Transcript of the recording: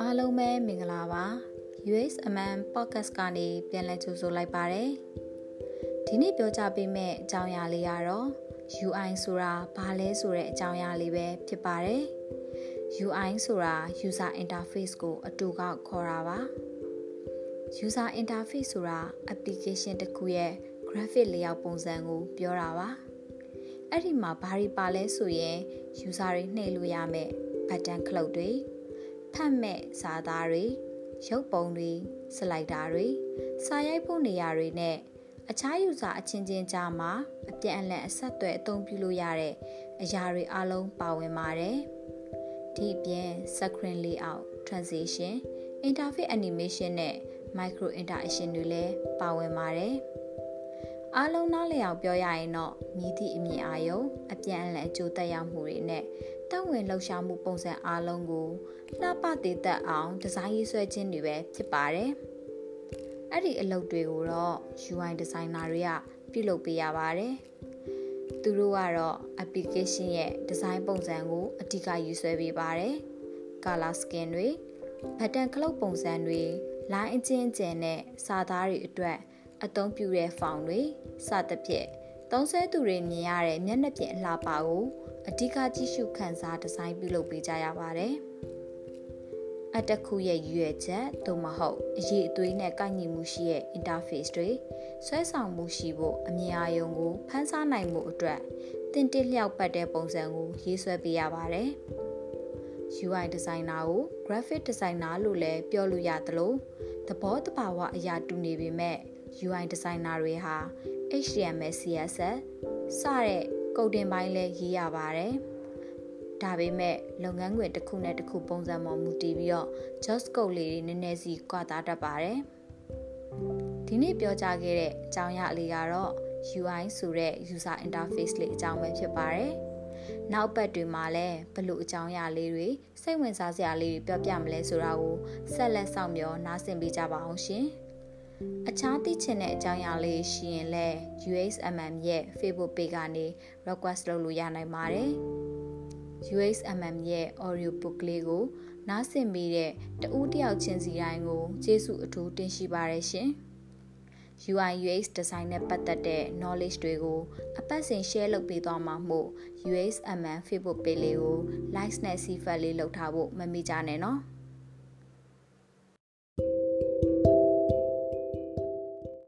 အားလုံးပဲမင်္ဂလာပါ USMN podcast ကနေပြန်လည်ကြိုဆိုလိုက်ပါတယ်ဒီနေ့ပြောကြပေးမယ့်အကြောင်းအရာလေးကတော့ UI ဆိုတာဘာလဲဆိုတဲ့အကြောင်းအရာလေးပဲဖြစ်ပါတယ် UI ဆိုတာ user interface ကို အတူကောက်ခေါ်တာပါ user interface ဆိုတာ application တစ်ခုရဲ့ graphic layout ပုံစံကို ပြောတာပါ အဲ့ဒီမှာဘာတွေပါလဲဆိုရင် user တွေနှိပ်လို့ရမယ် button ခလုတ်တွေဖတ်မဲ့စာသားတွေရုပ်ပုံတွေစလိုက်တာတွေစာရိုက်ဖို့နေရာတွေနဲ့အခြား user အချင်းချင်းကြားမှာအပြန်အလှန်အဆက်အသွယ်အသုံးပြုလို့ရတဲ့အရာတွေအလုံးပါဝင်ပါတယ်ဒီအပြင် screen layout transition interface animation နဲ့ micro interaction တွေလည်းပါဝင်ပါတယ် အားလုံးနားလည်အောင်ပြောရရင်တော့မြည်သည့်အမြင်အာရုံအပြန်အလှန်အကျိုးသက်ရောက်မှုတွေနဲ့တက်ဝင်လှုပ်ရှားမှုပုံစံအားလုံးကိုလှပတည်သက်အောင်ဒီဇိုင်းရေးဆွဲခြင်းတွေပဲဖြစ်ပါတယ်။အဲ့ဒီအလုပ်တွေကိုတော့ UI designer တွေကပြုလုပ်ပေးရပါတယ်။သူတို့ကတော့ application ရဲ့ design ပုံစံကိုအဓိကယူဆွဲပေးပါတယ်။ color skin တွေ button ခလုတ်ပုံစံတွေ line အချင်းကျယ်နဲ့စာသားတွေအတွက် အသုံးပြုတဲ့ font တွေစသဖြင့်သုံးဆဲသူတွေမြင်ရတဲ့မျက်နှာပြင်အလှပကိုအဓိကကြည့်ရှုခန်းစားဒီဇိုင်းပြုလုပ်ပေးကြရပါတယ်။အတခုရဲ့ရွေချက်သို့မဟုတ်အရေးအသွေးနဲ့ကိုက်ညီမှုရှိတဲ့ interface တွေဆွဲဆောင်မှုရှိဖို့အမြင်အာရုံကိုဖန်ဆားနိုင်မှုအတွက်တင်တစ်လျောက်ပတ်တဲ့ပုံစံကိုရေးဆွဲပေးရပါတယ်။ UI designer ကို graphic designer လို့လည်းပြောလို့ရသလိုသဘောတဘာဝအရာတူနေပေမဲ့ UI designer တွေဟာ HTML CSS စတဲ့ကုတ်တင်ပိုင်းလည်းရေးရပါတယ်။ဒါပေမဲ့လုပ်ငန်းခွင်တစ်ခုနဲ့တစ်ခုပုံစံပေါ်မူတည်ပြီးတော့ just code လေးတွေနည်းနည်းစီကွာသားတတ်ပါတယ်။ဒီနေ့ပြောကြားခဲ့တဲ့အကြောင်းအရာလေးကတော့ UI ဆိုတဲ့ user interface လေးအကြောင်းပဲဖြစ်ပါတယ်။နောက်ပတ်တွေမှာလည်းဘလို့အကြောင်းအရာလေးတွေစိတ်ဝင်စားစရာလေးတွေပြောပြမလဲဆိုတာကိုဆက်လက်ဆောင်ပြောနားဆင်ပေးကြပါအောင်ရှင်။ အခြားသိချင်တဲ့အကြောင်းအရာလေးရှိရင်လည်း UHMM ရဲ့ Facebook page ကနေ request လုပ်လို့ရနိုင်ပါတယ်။ UHMM ရဲ့ audio book လေးကို နားဆင်ပြီးတဲ့တဦးတယောက်ချင်းစီတိုင်းကိုကျေးဇူးအထူးတင်ရှိပါတယ်ရှင်။ UI UX design နဲ့ပတ်သက်တဲ့ knowledge တွေကိုအပတ်စဉ် share လုပ်ပေးသွားမှာမို့ UXMN Facebook page လေးကို like နဲ့ see ဖတ်လေးလုပ်ထားဖို့မမေ့ကြနဲ့နော်။